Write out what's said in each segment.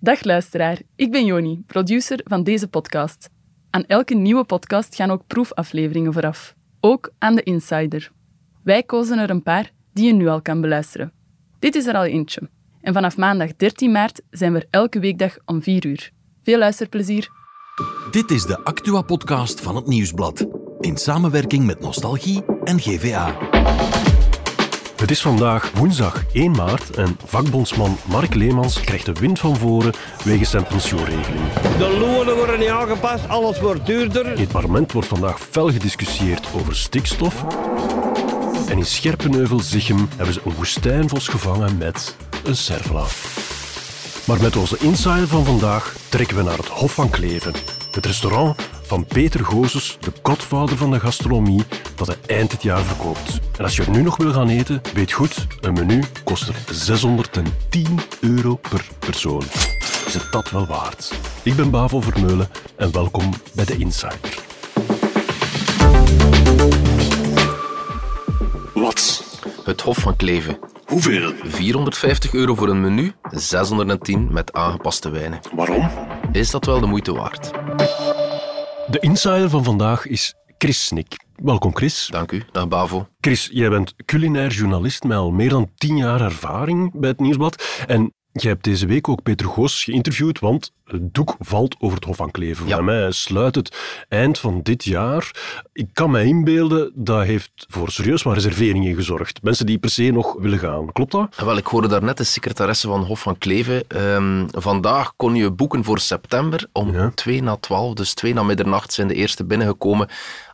Dag luisteraar, ik ben Joni, producer van deze podcast. Aan elke nieuwe podcast gaan ook proefafleveringen vooraf. Ook aan de Insider. Wij kozen er een paar die je nu al kan beluisteren. Dit is er al eentje. En vanaf maandag 13 maart zijn we er elke weekdag om 4 uur. Veel luisterplezier. Dit is de Actua-podcast van het Nieuwsblad. In samenwerking met Nostalgie en GVA. Het is vandaag woensdag 1 maart en vakbondsman Mark Leemans krijgt de wind van voren wegens zijn pensioenregeling. De lonen worden niet aangepast, alles wordt duurder. In het parlement wordt vandaag fel gediscussieerd over stikstof. En in Scherpenheuvel-Zichem hebben ze een woestijnvos gevangen met een servla. Maar met onze insider van vandaag trekken we naar het Hof van Kleven. Het restaurant van Peter Gozes, de godvader van de gastronomie, dat hij eind dit jaar verkoopt. En als je er nu nog wil gaan eten, weet goed, een menu kost er 610 euro per persoon. Is het dat wel waard? Ik ben Bavo Vermeulen en welkom bij de Insider. Wat? Het Hof van Kleven. Hoeveel? 450 euro voor een menu, 610 met aangepaste wijnen. Waarom? Is dat wel de moeite waard? De insider van vandaag is Chris Snik. Welkom Chris. Dank u. Dag Bavo. Chris, jij bent culinair journalist met al meer dan tien jaar ervaring bij het Nieuwsblad. En jij hebt deze week ook Peter Goos geïnterviewd, want het doek valt over het Hof van Kleven. Ja. Voor mij sluit het eind van dit jaar. Ik kan me inbeelden, dat heeft voor serieus wat reserveringen gezorgd. Mensen die per se nog willen gaan. Klopt dat? Wel, ik hoorde daarnet de secretaresse van Hof van Kleven. Ehm, vandaag kon je boeken voor september om Ja. 2 na 12, dus 2 na middernacht zijn de eerste binnengekomen.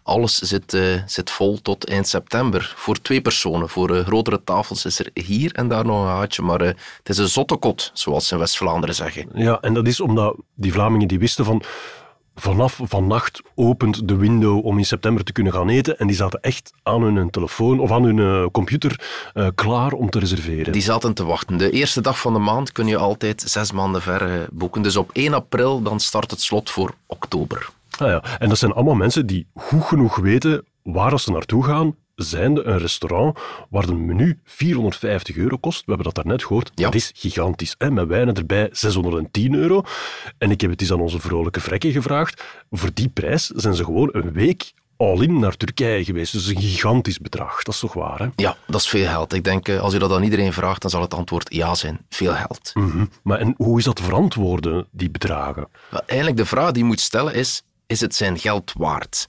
Alles zit, eh, zit vol tot eind september. Voor twee personen. Voor eh, grotere tafels is er hier en daar nog een haatje. Maar eh, het is een zotte kot, zoals ze in West-Vlaanderen zeggen. Ja, en dat is omdat die Vlamingen die wisten van... Vanaf vannacht opent de window om in september te kunnen gaan eten. En die zaten echt aan hun telefoon of aan hun eh, computer eh, klaar om te reserveren. Die zaten te wachten. De eerste dag van de maand kun je altijd zes maanden ver eh, boeken. Dus op 1 april dan start het slot voor oktober. Ah ja. En dat zijn allemaal mensen die goed genoeg weten waar ze naartoe gaan. Zijnde een restaurant waar een menu 450 euro kost. We hebben dat daarnet gehoord. Ja. Dat is gigantisch. Hè? Met wijnen erbij 610 euro. En ik heb het eens aan onze vrolijke vrekken gevraagd. Voor die prijs zijn ze gewoon een week all-in naar Turkije geweest. Dus een gigantisch bedrag. Dat is toch waar, hè? Ja, dat is veel geld. Ik denk, eh, als je dat aan iedereen vraagt, dan zal het antwoord ja zijn. Veel geld. Mhm. Maar en hoe is dat verantwoorden, die bedragen? Wel, Eigenlijk de vraag die je moet stellen is, is het zijn geld waard?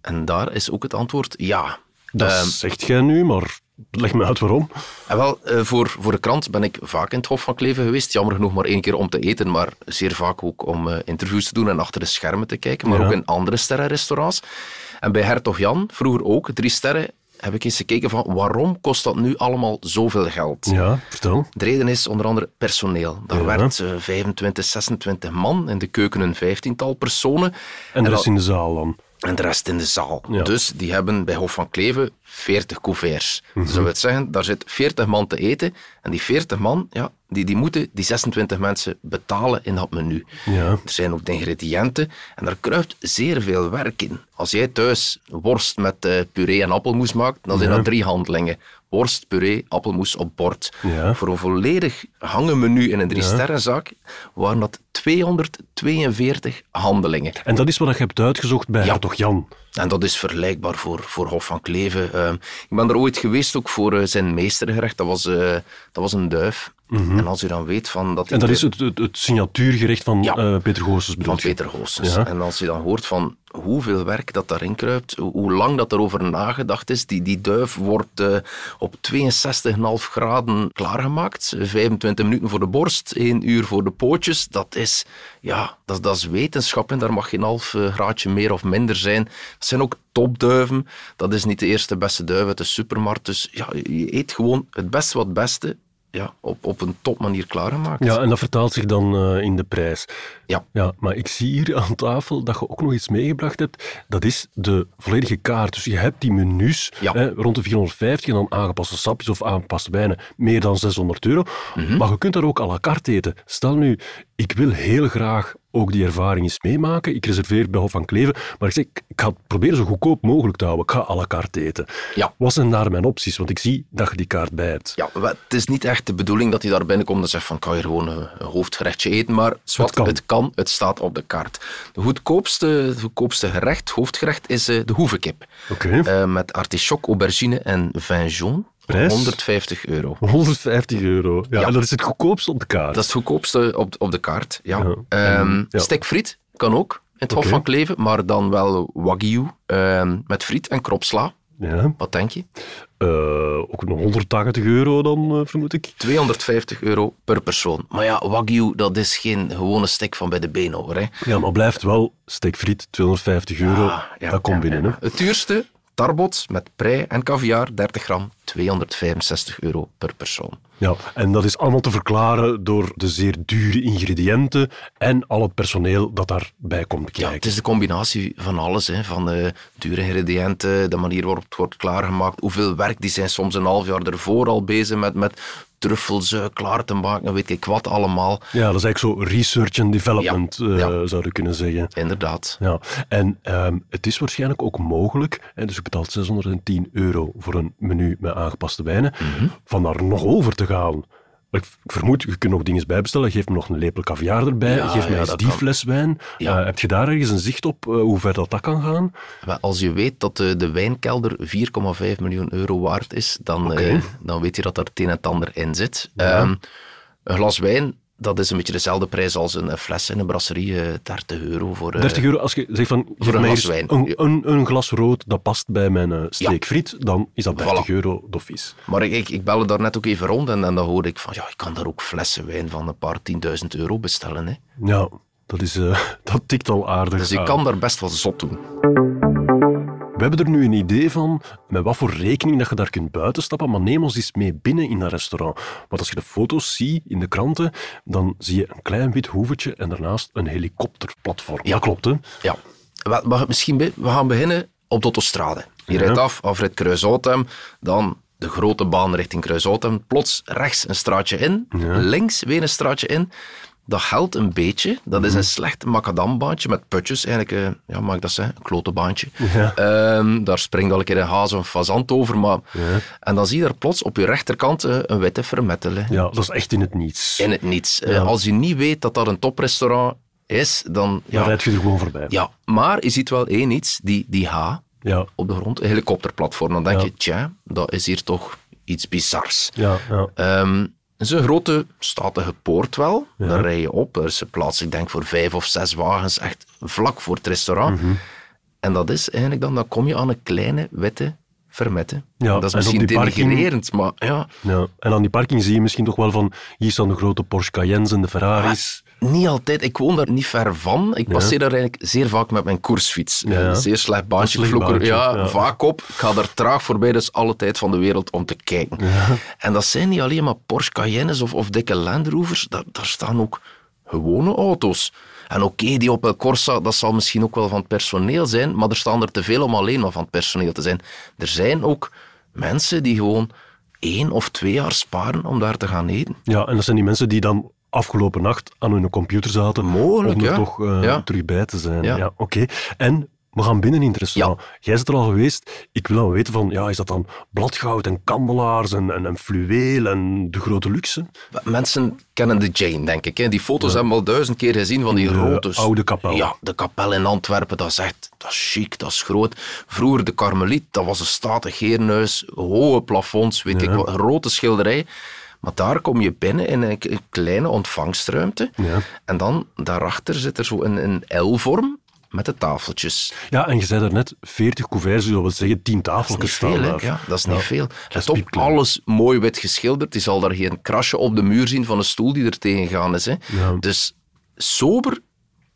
En daar is ook het antwoord ja. Dat Ehm, zegt jij nu, maar leg me uit waarom. En wel, eh, voor, voor de krant ben ik vaak in het Hof van Kleven geweest. Jammer genoeg maar één keer om te eten, maar zeer vaak ook om eh, interviews te doen en achter de schermen te kijken. Maar Ja. ook in andere sterrenrestaurants. En bij Hertog Jan, vroeger ook, drie sterren, heb ik eens gekeken van waarom kost dat nu allemaal zoveel geld? Ja, vertel. De reden is onder andere personeel. Daar Ja. werkt eh, 25, 26 man, in de keuken een vijftiental personen. En de dat- rest in de zaal dan. En de rest in de zaal. Ja. Dus die hebben bij Hof van Kleven 40 couverts. Mhm. Dus dat wil zeggen, daar zit 40 man te eten. En die 40 man, ja, die, die moeten die 26 mensen betalen in dat menu. Ja. Er zijn ook de ingrediënten en daar kruipt zeer veel werk in. Als jij thuis worst met eh, puree en appelmoes maakt, dan zijn Ja. dat drie handelingen. Worst, puree, appelmoes op bord. Ja. Voor een volledig hangen menu in een drie-sterrenzaak waren dat 242 handelingen. En dat is wat je hebt uitgezocht bij Ja. Hertog Jan. En dat is vergelijkbaar voor, voor Hof van Kleven. Eh, ik ben er ooit geweest ook voor eh, zijn meestergerecht. Dat was, eh, dat was een duif. En als u dan weet van dat... Mhm. En dat is het, het, het signatuurgerecht van Ja. eh, Peter Goossens bedoel van? Peter Goossens. Ja. En als je dan hoort van hoeveel werk dat daarin kruipt, hoe- lang dat erover nagedacht is. Die, die duif wordt eh, op 62,5 graden klaargemaakt. 25 minuten voor de borst, 1 uur voor de pootjes. Dat is, ja, dat, dat is wetenschap en daar mag geen half eh, graadje meer of minder zijn. Dat zijn ook topduiven. Dat is niet de eerste beste duif uit de supermarkt. Dus ja, je eet gewoon het beste wat het beste ja, op, op een topmanier klaargemaakt. Ja, en dat vertaalt zich dan eh, in de prijs. Ja. ja. Maar ik zie hier aan tafel dat je ook nog iets meegebracht hebt. Dat is de volledige kaart. Dus je hebt die menus Ja. hè, rond de 450 en dan aangepaste sapjes of aangepaste wijnen meer dan 600 euro. Mhm. Maar je kunt daar ook à la carte eten. Stel nu, ik wil heel graag ook die ervaring eens meemaken. Ik reserveer bij Hof van Kleven, maar ik zeg, ik ga het proberen zo goedkoop mogelijk te houden. Ik ga à la carte eten. Ja. Wat zijn daar mijn opties? Want ik zie dat je die kaart bij hebt. Ja, het is niet echt de bedoeling dat hij daar binnenkomt en zegt van kan je gewoon een, hoofdgerechtje eten, maar zwart, Het kan. het kan, het staat op de kaart. De goedkoopste, het goedkoopste gerecht, hoofdgerecht, is eh, de hoevenkip. Oké. Eh, met artichok, aubergine en vin jaune. Prijs? 150 euro. 150 euro. Ja, Ja. En dat is het goedkoopste op de kaart. Dat is het goedkoopste op, op de kaart. Ja. Ja. Ehm, Ja. Stekfriet kan ook in het Hof Oké. van Kleven, maar dan wel wagyu ehm, met friet en kropsla. Ja. Wat denk je? Eh, ook nog 180 euro dan, eh, vermoed ik. 250 euro per persoon. Maar ja, wagyu, dat is geen gewone stek van bij de beenhouwer. Hè. Ja, maar blijft wel steekfriet, 250 euro. Ah, ja, dat komt binnen. Hè? Het duurste, tarbot met prei en caviar, 30 gram, 265 euro per persoon. Ja, en dat is allemaal te verklaren door de zeer dure ingrediënten en al het personeel dat daarbij komt Ja, kijken. het is de combinatie van alles. Hè. Van eh, dure ingrediënten, de manier waarop het wordt klaargemaakt, hoeveel werk. Die zijn soms een half jaar ervoor al bezig met, met truffels eh, klaar te maken, weet ik wat allemaal. Ja, dat is eigenlijk zo research and development, Ja, eh, ja. zou je kunnen zeggen. Inderdaad. Ja, en ehm, het is waarschijnlijk ook mogelijk, hè, dus je betaalt 610 euro voor een menu met aangepaste wijnen, Mhm. van daar nog over te gaan. Ik vermoed, je kunt nog dingen bijbestellen. Geef me nog een lepel caviar erbij. Ja, Geef mij ja, eens die kan. fles wijn. Ja. Eh, heb je daar ergens een zicht op eh, hoe ver dat, dat kan gaan? Maar als je weet dat de, de wijnkelder 4,5 miljoen euro waard is, dan, eh, dan weet je dat er het een en het ander in zit. Ehm, een glas wijn, dat is een beetje dezelfde prijs als een, fles in een brasserie, eh 30 euro voor... eh, 30 euro, als je zegt van, geef een glas wijn. Een, een, een glas rood, dat past bij mijn eh, steek friet, dan is dat 30 Voilà. euro doffies. Maar ik, ik, ik belde daar net ook even rond en, en dan hoorde ik van, ja, ik kan daar ook flessen wijn van een paar tienduizend euro bestellen. Hè. Ja, dat, is, eh, dat tikt al aardig Dus ik aan. kan daar best wel zot doen. We hebben er nu een idee van met wat voor rekening dat je daar kunt buitenstappen, maar neem ons eens mee binnen in dat restaurant. Want als je de foto's ziet in de kranten, dan zie je een klein wit hoevetje en daarnaast een helikopterplatform. Ja. Dat klopt, hè? Ja, maar misschien we gaan beginnen op de autostrade. Je Ja. rijdt af, afrit Kruisoutem, dan de grote baan richting Kruisoutem. Plots rechts een straatje in, Ja. links weer een straatje in. Dat helpt een beetje. Dat Mhm. is een slecht macadambaantje met putjes. Eigenlijk, eh, ja, mag ik dat zeggen? Een klotenbaantje. Ja. Ehm, daar springt al een keer een haas of een fazant over. Maar... Ja. En dan zie je daar plots op je rechterkant eh, een witte vermetel. hè. Ja, dat is echt in het niets. In het niets. Eh, Ja. als je niet weet dat dat een toprestaurant is, dan... Dan Ja, rijd je er gewoon voorbij. ja, maar je ziet wel één iets, die, die H op de grond, een helikopterplatform. Dan denk je, tja, dat is hier toch iets bizars. ja, ja. Ehm, het is een grote, statige poort wel. Ja. Daar rij je op. Er is een plaats, ik denk, voor vijf of zes wagens, echt vlak voor het restaurant. Mhm. En dat is eigenlijk dan, dan kom je aan een kleine, witte vermette. Ja, dat is misschien parking- denigrerend, maar ja, ja. En aan die parking zie je misschien toch wel van, hier staan de grote Porsche Cayennes en de Ferraris. Niet altijd. Ik woon daar niet ver van. Ik passeer daar eigenlijk zeer vaak met mijn koersfiets. Ja. Een zeer slecht baantje. Ik vloek er ja, vaak op. Ik ga er traag voorbij, dus alle tijd van de wereld om te kijken. En dat zijn niet alleen maar Porsche Cayennes of, of dikke Land Rovers. Daar, daar staan ook gewone auto's. En oké, die Opel Corsa, dat zal misschien ook wel van het personeel zijn, maar er staan er te veel om alleen maar van het personeel te zijn. Er zijn ook mensen die gewoon één of twee jaar sparen om daar te gaan eten. Ja, en dat zijn die mensen die dan afgelopen nacht aan hun computer zaten Mogelijk, om er ja. toch Ja. terug bij te zijn. Ja. Ja. Oké. En we gaan binnen in het restaurant. Jij zit er al geweest. Ik wil dan weten van, ja, is dat dan bladgoud en kandelaars en, en, en fluweel en de grote luxe? Mensen kennen de Jane, denk ik. Hè. Die foto's hebben we al duizend keer gezien van die De grote... oude kapel. Ja, de kapel in Antwerpen, dat is echt dat is chic, dat is groot. Vroeger de Karmeliet, dat was een statig herenhuis, hoge plafonds, weet ik wat, grote schilderij. Maar daar kom je binnen in een, een kleine ontvangstruimte. Ja. En dan, daarachter zit er zo een, een L-vorm met de tafeltjes. Ja, en je zei daarnet 40 couverts, dus dat wil zeggen 10 Dat is tafeltjes staan veel, daar. Ja, dat is Ja. niet veel. is Let op, piepklein. alles mooi wit geschilderd. Je zal daar geen krasje op de muur zien van een stoel die er tegen gaan is. Hè. Ja. Dus sober,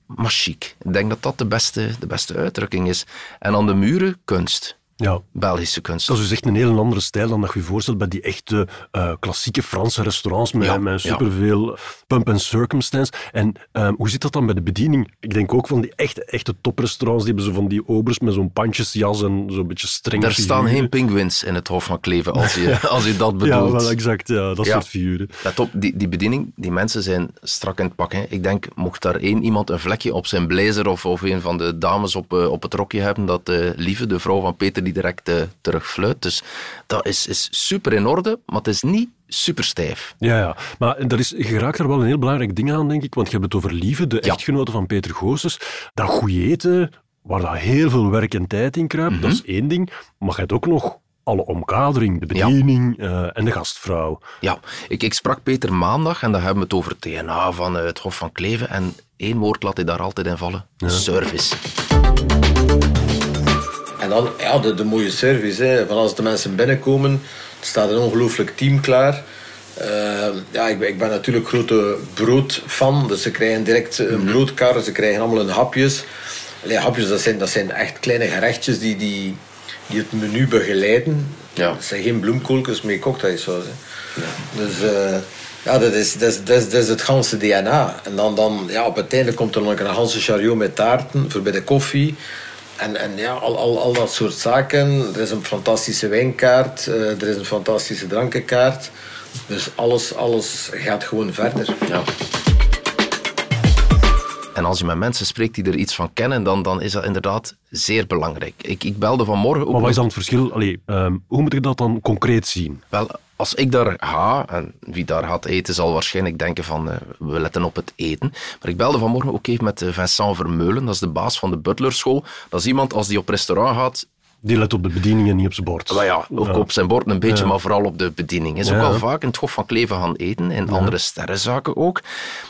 maar chic. Ik denk dat dat de beste, de beste uitdrukking is. En aan de muren kunst. Ja. Belgische kunst. Dat is dus echt een heel andere stijl dan dat je je voorstelt bij die echte eh, klassieke Franse restaurants met, Ja, met ja. superveel pump and circumstance. En ehm, hoe zit dat dan bij de bediening? Ik denk ook van die echte, echte toprestaurants, die hebben zo van die obers met zo'n pandjesjas en zo'n beetje streng Er staan geen pinguïns in het Hof van Kleven, als je, als je dat Ja, bedoelt. wel exact. Ja, dat Ja. soort figuren. Let op, die, die bediening, die mensen zijn strak in het pak. Hè. Ik denk, mocht daar één iemand een vlekje op zijn blazer of, of een van de dames op, eh, op het rokje hebben, dat eh, Lieve, de vrouw van Peter, die direct eh, terugfluit. Dus dat is, is super in orde, maar het is niet super stijf. Ja, ja. Maar er is, je raakt er wel een heel belangrijk ding aan, denk ik. Want je hebt het over Lieve, de Ja. echtgenote van Peter Goossens. Dat goeie eten, waar dat heel veel werk en tijd in kruipt, dat is één ding. Maar je hebt ook nog alle omkadering, de Ja. bediening eh, en de gastvrouw. Ja, ik, ik sprak Peter maandag en dan hebben we het over het DNA van eh, het Hof van Kleven. En één woord laat hij daar altijd in vallen. Service. En dan ja, de, de mooie service. Hè. Van als de mensen binnenkomen, er staat een ongelooflijk team klaar. Eh, ja, ik, ben- ik ben natuurlijk grote broodfan. Dus ze krijgen direct een broodkar, ze krijgen allemaal hun hapjes. Allee, hapjes, dat zijn, dat zijn echt kleine gerechtjes die, die, die het menu begeleiden. Ja. Dat zijn geen bloemkooltjes met cocktailsaus. Hè. Dus eh, ja, dat is, dat, is, dat, is, dat is het ganse DNA. En dan, dan ja, op het einde komt er nog een ganse chariot met taarten voor bij de koffie. En, en ja, al, al, al dat soort zaken. Er is een fantastische wijnkaart, eh, er is een fantastische drankenkaart. Dus alles, alles gaat gewoon verder. Ja. En als je met mensen spreekt die er iets van kennen, dan, dan is dat inderdaad zeer belangrijk. Ik, ik belde vanmorgen ook Maar wat is dan het verschil? Allee, ehm, hoe moet ik dat dan concreet zien? Wel, als ik daar ga, en wie daar gaat eten zal waarschijnlijk denken van, eh, we letten op het eten. Maar ik belde vanmorgen ook even met eh, Vincent Vermeulen, dat is de baas van de Butlerschool. Dat is iemand, als die op restaurant gaat, Die let op de bediening en niet op zijn bord. wel ja, ook op zijn bord een beetje, Ja. maar vooral op de bediening. Hij is ook al vaak in het Hof van Kleven gaan eten, in andere sterrenzaken ook.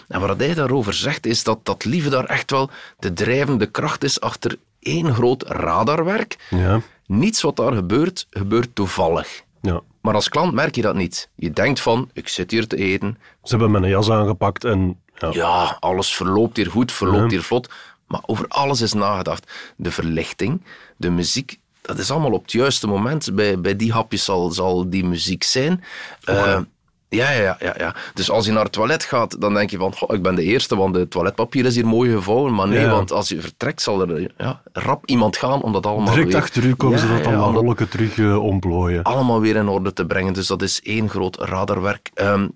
En wat hij daarover zegt, is dat dat lieve daar echt wel de drijvende kracht is achter één groot radarwerk. Ja, Niets wat daar gebeurt, gebeurt toevallig. ja. Maar als klant merk je dat niet. Je denkt van, ik zit hier te eten, Ze hebben mijn jas aangepakt en... Ja. ja, alles verloopt hier goed, verloopt Ja. hier vlot. Maar over alles is nagedacht. De verlichting, de muziek, dat is allemaal op het juiste moment. Bij, bij die hapjes zal, zal die muziek zijn. Eh, ja, ja, ja, ja. Dus als je naar het toilet gaat, dan denk je van, goh, ik ben de eerste, want het toiletpapier is hier mooi gevouwen. Maar nee, Ja. want als je vertrekt, zal er ja, rap iemand gaan om dat allemaal Direct weer... achter u komen ze Ja, dat ja, dat rolletje terug eh, ontplooien. allemaal weer in orde te brengen. Dus dat is één groot radarwerk. Ehm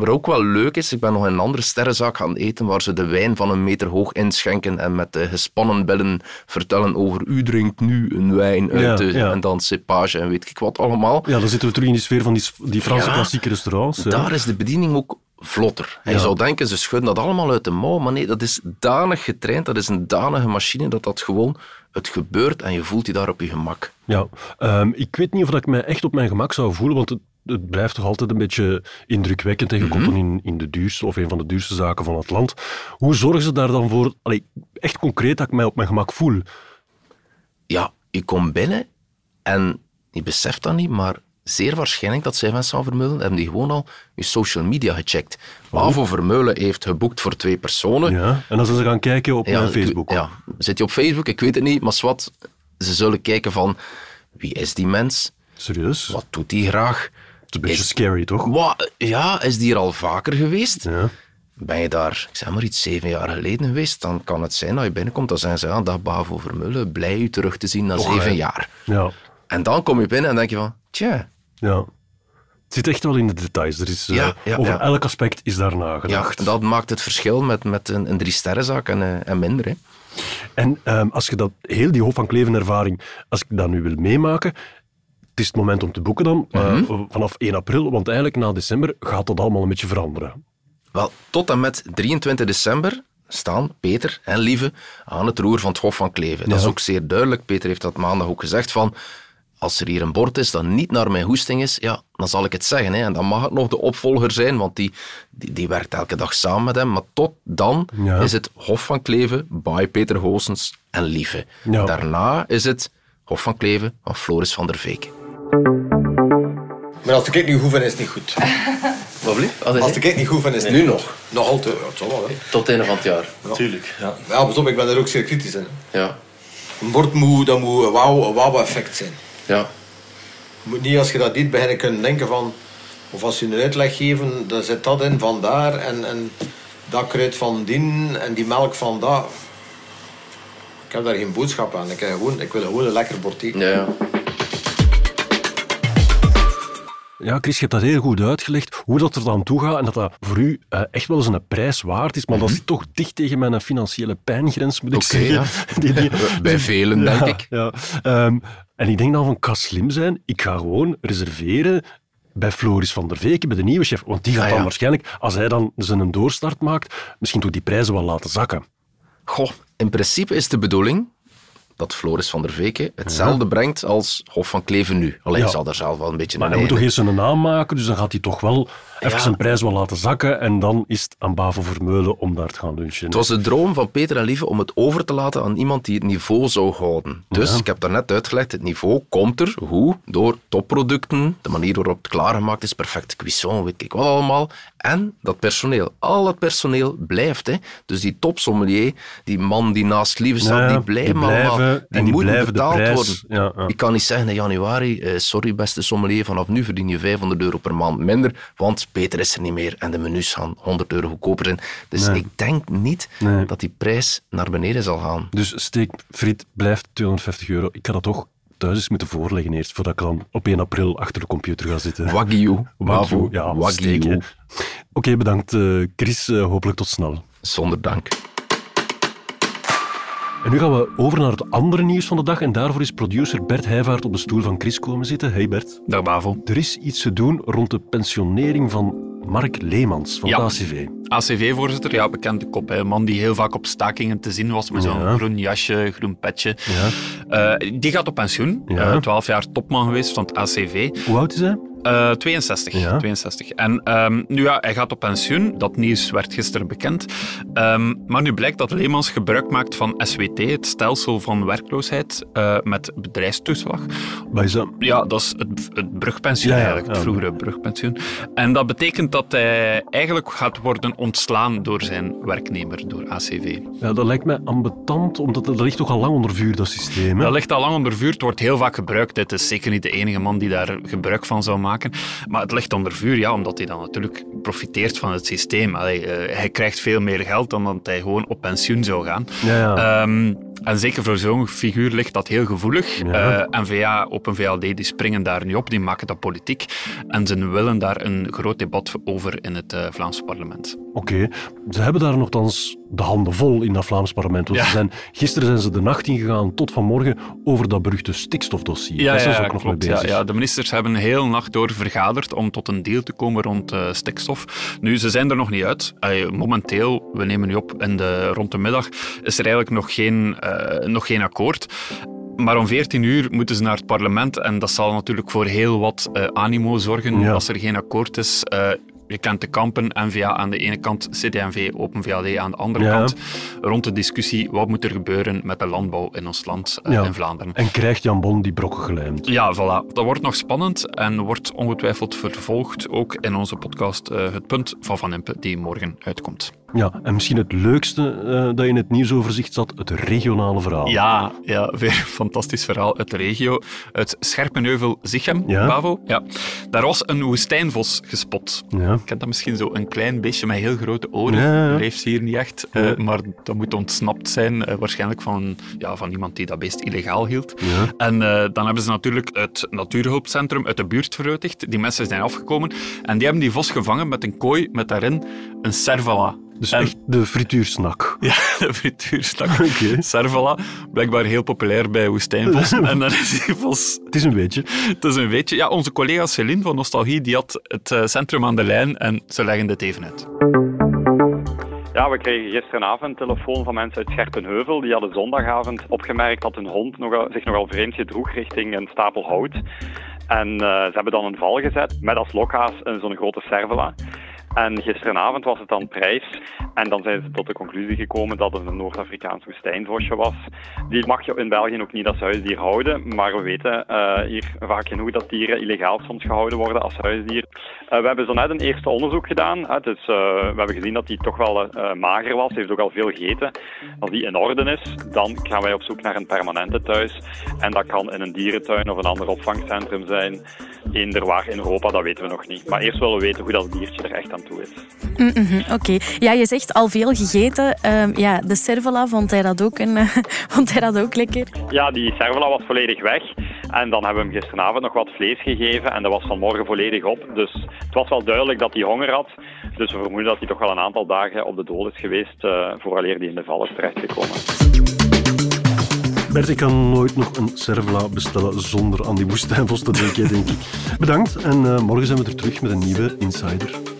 wat ook wel leuk is, ik ben nog in een andere sterrenzaak gaan eten waar ze de wijn van een meter hoog inschenken en met de gespannen billen vertellen over u drinkt nu een wijn uit Ja, de, ja. en dan cepage en weet ik wat allemaal. Ja, dan zitten we terug in die sfeer van die, die Franse Ja. klassieke restaurants. Daar is de bediening ook vlotter. En je zou denken, ze schudden dat allemaal uit de mouw, maar nee, dat is danig getraind, dat is een danige machine, dat dat gewoon, het gebeurt en je voelt je daar op je gemak. Ja, ehm, ik weet niet of ik mij echt op mijn gemak zou voelen, want het, blijft toch altijd een beetje indrukwekkend. En je komt dan in, in de duurste of een van de duurste zaken van het land. Hoe zorgen ze daar dan voor, allee, echt concreet, dat ik mij op mijn gemak voel? ja, je komt binnen en je beseft dat niet, maar zeer waarschijnlijk dat zij Vincent Vermeulen hebben die gewoon al je social media gecheckt. Pavo Vermeulen heeft geboekt voor twee personen. Ja? En dan zijn ze gaan kijken op mijn Facebook. Ja, zit je op Facebook? Ik weet het niet, maar wat, ze zullen kijken van wie is die mens? Serieus? Wat doet hij graag? Het is een beetje scary, toch? Wat, ja, is die hier al vaker geweest? Ja. Ben je daar, ik zeg maar iets, zeven jaar geleden geweest, dan kan het zijn dat je binnenkomt, dan zeggen ze, ja, dag Bavo Vermeulen, blij u terug te zien na Toch, zeven hè? jaar. Ja, En dan kom je binnen en denk je van, tja, ja. Het zit echt wel in de details. Er is, eh, Ja, ja, over ja. elk aspect is daar ja, nagedacht. dat maakt het verschil met, met een, een drie-sterrenzaak en, eh, en minder. Hè. En ehm, als je dat, heel die Hof van Kleven ervaring, als ik dat nu wil meemaken, is het moment om te boeken dan, eh, Mhm. vanaf 1 april, want eigenlijk na december gaat dat allemaal een beetje veranderen. Wel, tot en met 23 december staan Peter en Lieve aan het roer van het Hof van Kleven. Dat is ook zeer duidelijk. Peter heeft dat maandag ook gezegd van... Als er hier een bord is dat niet naar mijn hoesting is, ja, dan zal ik het zeggen. Hè. En dan mag het nog de opvolger zijn, want die, die, die werkt elke dag samen met hem. Maar tot dan Ja. is het Hof van Kleven bij Peter Hoosens en Lieve. Ja. Daarna is het Hof van Kleven van Floris van der Veek. Maar als de kijk niet goed vind, is het niet goed. Wat blieft? Als de kijk niet goed vind, is het Nu nog? Nog altijd, ja, het zal wel. Hè. Tot het einde van het jaar. Tuurlijk. Ja. ja, pas op, ik ben er ook zeer kritisch in. Ja. Een bord moet, dat moet een wauw- een wauw-effect zijn. Ja. Je moet niet als je dat niet beginnen kunnen denken van... Of als je een uitleg geven, dan zit dat in van daar en, en dat kruid van dien en die melk van dat. Ik heb daar geen boodschap aan. Ik, heb gewoon, ik wil gewoon een lekker bord eten. Ja, ja. Ja, Chris, je hebt dat heel goed uitgelegd, hoe dat er dan toe gaat en dat dat voor u eh, echt wel eens een prijs waard is, maar dat zit toch dicht tegen mijn financiële pijngrens, moet ik Mhm. Zeggen. Die- die- Bij velen, denk ja, ik. Ja. Ehm, en ik denk dan van, kan slim zijn, ik ga gewoon reserveren bij Floris van der Veken, bij de nieuwe chef, want die gaat Ah, dan ja. waarschijnlijk, als hij dan zijn doorstart maakt, misschien toch die prijzen wel laten zakken. Goh, in principe is de bedoeling dat Floris van der Veken hetzelfde brengt als Hof van Kleven nu. Alleen Ja. zal daar zelf wel een beetje Maar een hij moet toch eerst zijn naam maken, dus dan gaat hij toch wel even Ja. zijn prijs wel laten zakken en dan is het aan Bavo Vermeulen om daar te gaan lunchen. Het was de droom van Peter en Lieve om het over te laten aan iemand die het niveau zou houden. Dus, ik heb daarnet uitgelegd, het niveau komt er. Hoe? Door topproducten, de manier waarop het klaargemaakt is, perfecte cuisson, weet ik wat allemaal. En dat personeel. Al het personeel blijft. Hè. Dus die topsommelier, die man die naast Lieve staat, die blijven die blijven allemaal. En Die die moeten blijven de betaald prijs- worden. ja, ja. Ik kan niet zeggen in januari, eh, sorry beste sommelier, vanaf nu verdien je 500 euro per maand minder, want Peter is er niet meer en de menus gaan 100 euro goedkoper zijn. Dus Nee. ik denk niet Nee. dat die prijs naar beneden zal gaan. Dus steekfriet blijft 250 euro. Ik ga dat toch thuis eens moeten voorleggen eerst, voordat ik dan op 1 april achter de computer ga zitten. Wagyu. Wagyu, ja. Wagyu. Oké, bedankt eh, Chris. Eh, hopelijk tot snel. Zonder dank. En nu gaan we over naar het andere nieuws van de dag. En daarvoor is producer Bert Heijvaart op de stoel van Chris komen zitten. Hey Bert. Dag Bavo. Er is iets te doen rond de pensionering van Mark Leemans van Ja. het ACV. ACV-voorzitter, ja, bekende kop. Een man die heel vaak op stakingen te zien was met zo'n Ja. groen jasje, groen petje. Ja. Eh, die gaat op pensioen. Ja. 12 jaar topman geweest van het ACV. Hoe oud is hij? Eh, 62. Ja. 62. En ehm, nu ja, hij gaat op pensioen. Dat nieuws werd gisteren bekend. Ehm, maar nu blijkt dat Leemans gebruik maakt van SWT, het stelsel van werkloosheid eh, met bedrijfstoeslag. Wat is dat? Ja, dat is het, het brugpensioen Ja, ja, eigenlijk, het ja. vroegere brugpensioen. En dat betekent dat hij eigenlijk gaat worden ontslaan door zijn werknemer, door ACV. Ja, dat lijkt mij ambetant, omdat dat ligt toch al lang onder vuur, dat systeem. Hè? Dat ligt al lang onder vuur, het wordt heel vaak gebruikt. Het is zeker niet de enige man die daar gebruik van zou maken. Maar het ligt onder vuur, ja, omdat hij dan natuurlijk profiteert van het systeem. Allee, eh, hij krijgt veel meer geld dan dat hij gewoon op pensioen zou gaan. Ja, ja. Ehm, en zeker voor zo'n figuur ligt dat heel gevoelig. Ja. Eh, N-VA, Open VLD, die springen daar nu op, die maken dat politiek. En ze willen daar een groot debat over in het eh, Vlaams parlement. Oké, ze hebben daar nogthans de handen vol in dat Vlaams parlement. Want Ja. ze zijn, gisteren zijn ze de nacht ingegaan tot vanmorgen over dat beruchte stikstofdossier. Daar zijn ze ook nog klopt. mee Ja, bezig. ja, de ministers hebben een heel nacht door vergaderd om tot een deal te komen rond eh, stikstof. Nu, ze zijn er nog niet uit. Momenteel, we nemen nu op in de, rond de middag, is er eigenlijk nog geen, nog geen akkoord. Maar om 14 uur moeten ze naar het parlement en dat zal natuurlijk voor heel wat eh, animo zorgen Ja. als er geen akkoord is. Eh, je kent de kampen, N-VA aan de ene kant, CD&V, Open VLD aan de andere Ja. kant. Rond de discussie, wat moet er gebeuren met de landbouw in ons land, eh, Ja. in Vlaanderen. En krijgt Jan Bon die brokken gelijmd? Ja, voilà. Dat wordt nog spannend en wordt ongetwijfeld vervolgd ook in onze podcast eh, Het Punt van Van Impe, die morgen uitkomt. Ja, en misschien het leukste eh, dat in het nieuwsoverzicht zat, het regionale verhaal. Ja, ja, weer een fantastisch verhaal uit de regio. Uit Scherpenheuvel-Zichem, Ja? Bavo. Ja. Daar was een woestijnvos gespot. Ja. Je kent dat misschien zo, een klein beestje met heel grote oren. Ja, ja. Leeft hier niet echt, eh, maar dat moet ontsnapt zijn. eh, waarschijnlijk van, ja, van iemand die dat beest illegaal hield. Ja. En dan hebben ze natuurlijk het natuurhulpcentrum uit de buurt verwittigd. Die mensen zijn afgekomen en die hebben die vos gevangen met een kooi met daarin een servala. Dus En- echt de frituursnak. Ja, de frituurstak. Oké. Servala, blijkbaar heel populair bij woestijnvossen. en dan is die vos Het is een beetje. het is een beetje... Ja, onze collega Céline van Nostalgie, die had het eh, centrum aan de lijn en ze leggen dit even uit. Ja, we kregen gisteravond telefoon van mensen uit Scherpenheuvel. Die hadden zondagavond opgemerkt dat hun hond nogal, zich nogal vreemd gedroeg richting een stapel hout. En eh, ze hebben dan een val gezet met als lokhaas een zo'n grote servola. En gisteravond was het dan prijs. En dan zijn ze tot de conclusie gekomen dat het een Noord-Afrikaans woestijnvosje was. Die mag je in België ook niet als huisdier houden. Maar we weten uh, hier vaak genoeg dat dieren illegaal soms gehouden worden als huisdier. Uh, we hebben zo net een eerste onderzoek gedaan. Dus, uh, we hebben gezien dat hij toch wel mager was. Heeft ook al veel gegeten. Als die in orde is, dan gaan wij op zoek naar een permanente thuis. En dat kan in een dierentuin of een ander opvangcentrum zijn. Eender waar in Europa, dat weten we nog niet. Maar eerst willen we weten hoe dat diertje er echt aan toe is. Mm -hmm, Oké. Ja, je zegt al veel gegeten. Uh, ja, de cervela, vond hij, dat ook een, vond hij dat ook lekker? Ja, die cervela was volledig weg. En dan hebben we hem gisteravond nog wat vlees gegeven en dat was vanmorgen volledig op. Dus het was wel duidelijk dat hij honger had. Dus we vermoeden dat hij toch wel een aantal dagen op de dood is geweest uh, vooraleer hij in de val is terechtgekomen. Bert, ik kan nooit nog een servla bestellen zonder aan die woestijnvos te denken, denk ik. Bedankt en uh, morgen zijn we er terug met een nieuwe Insider.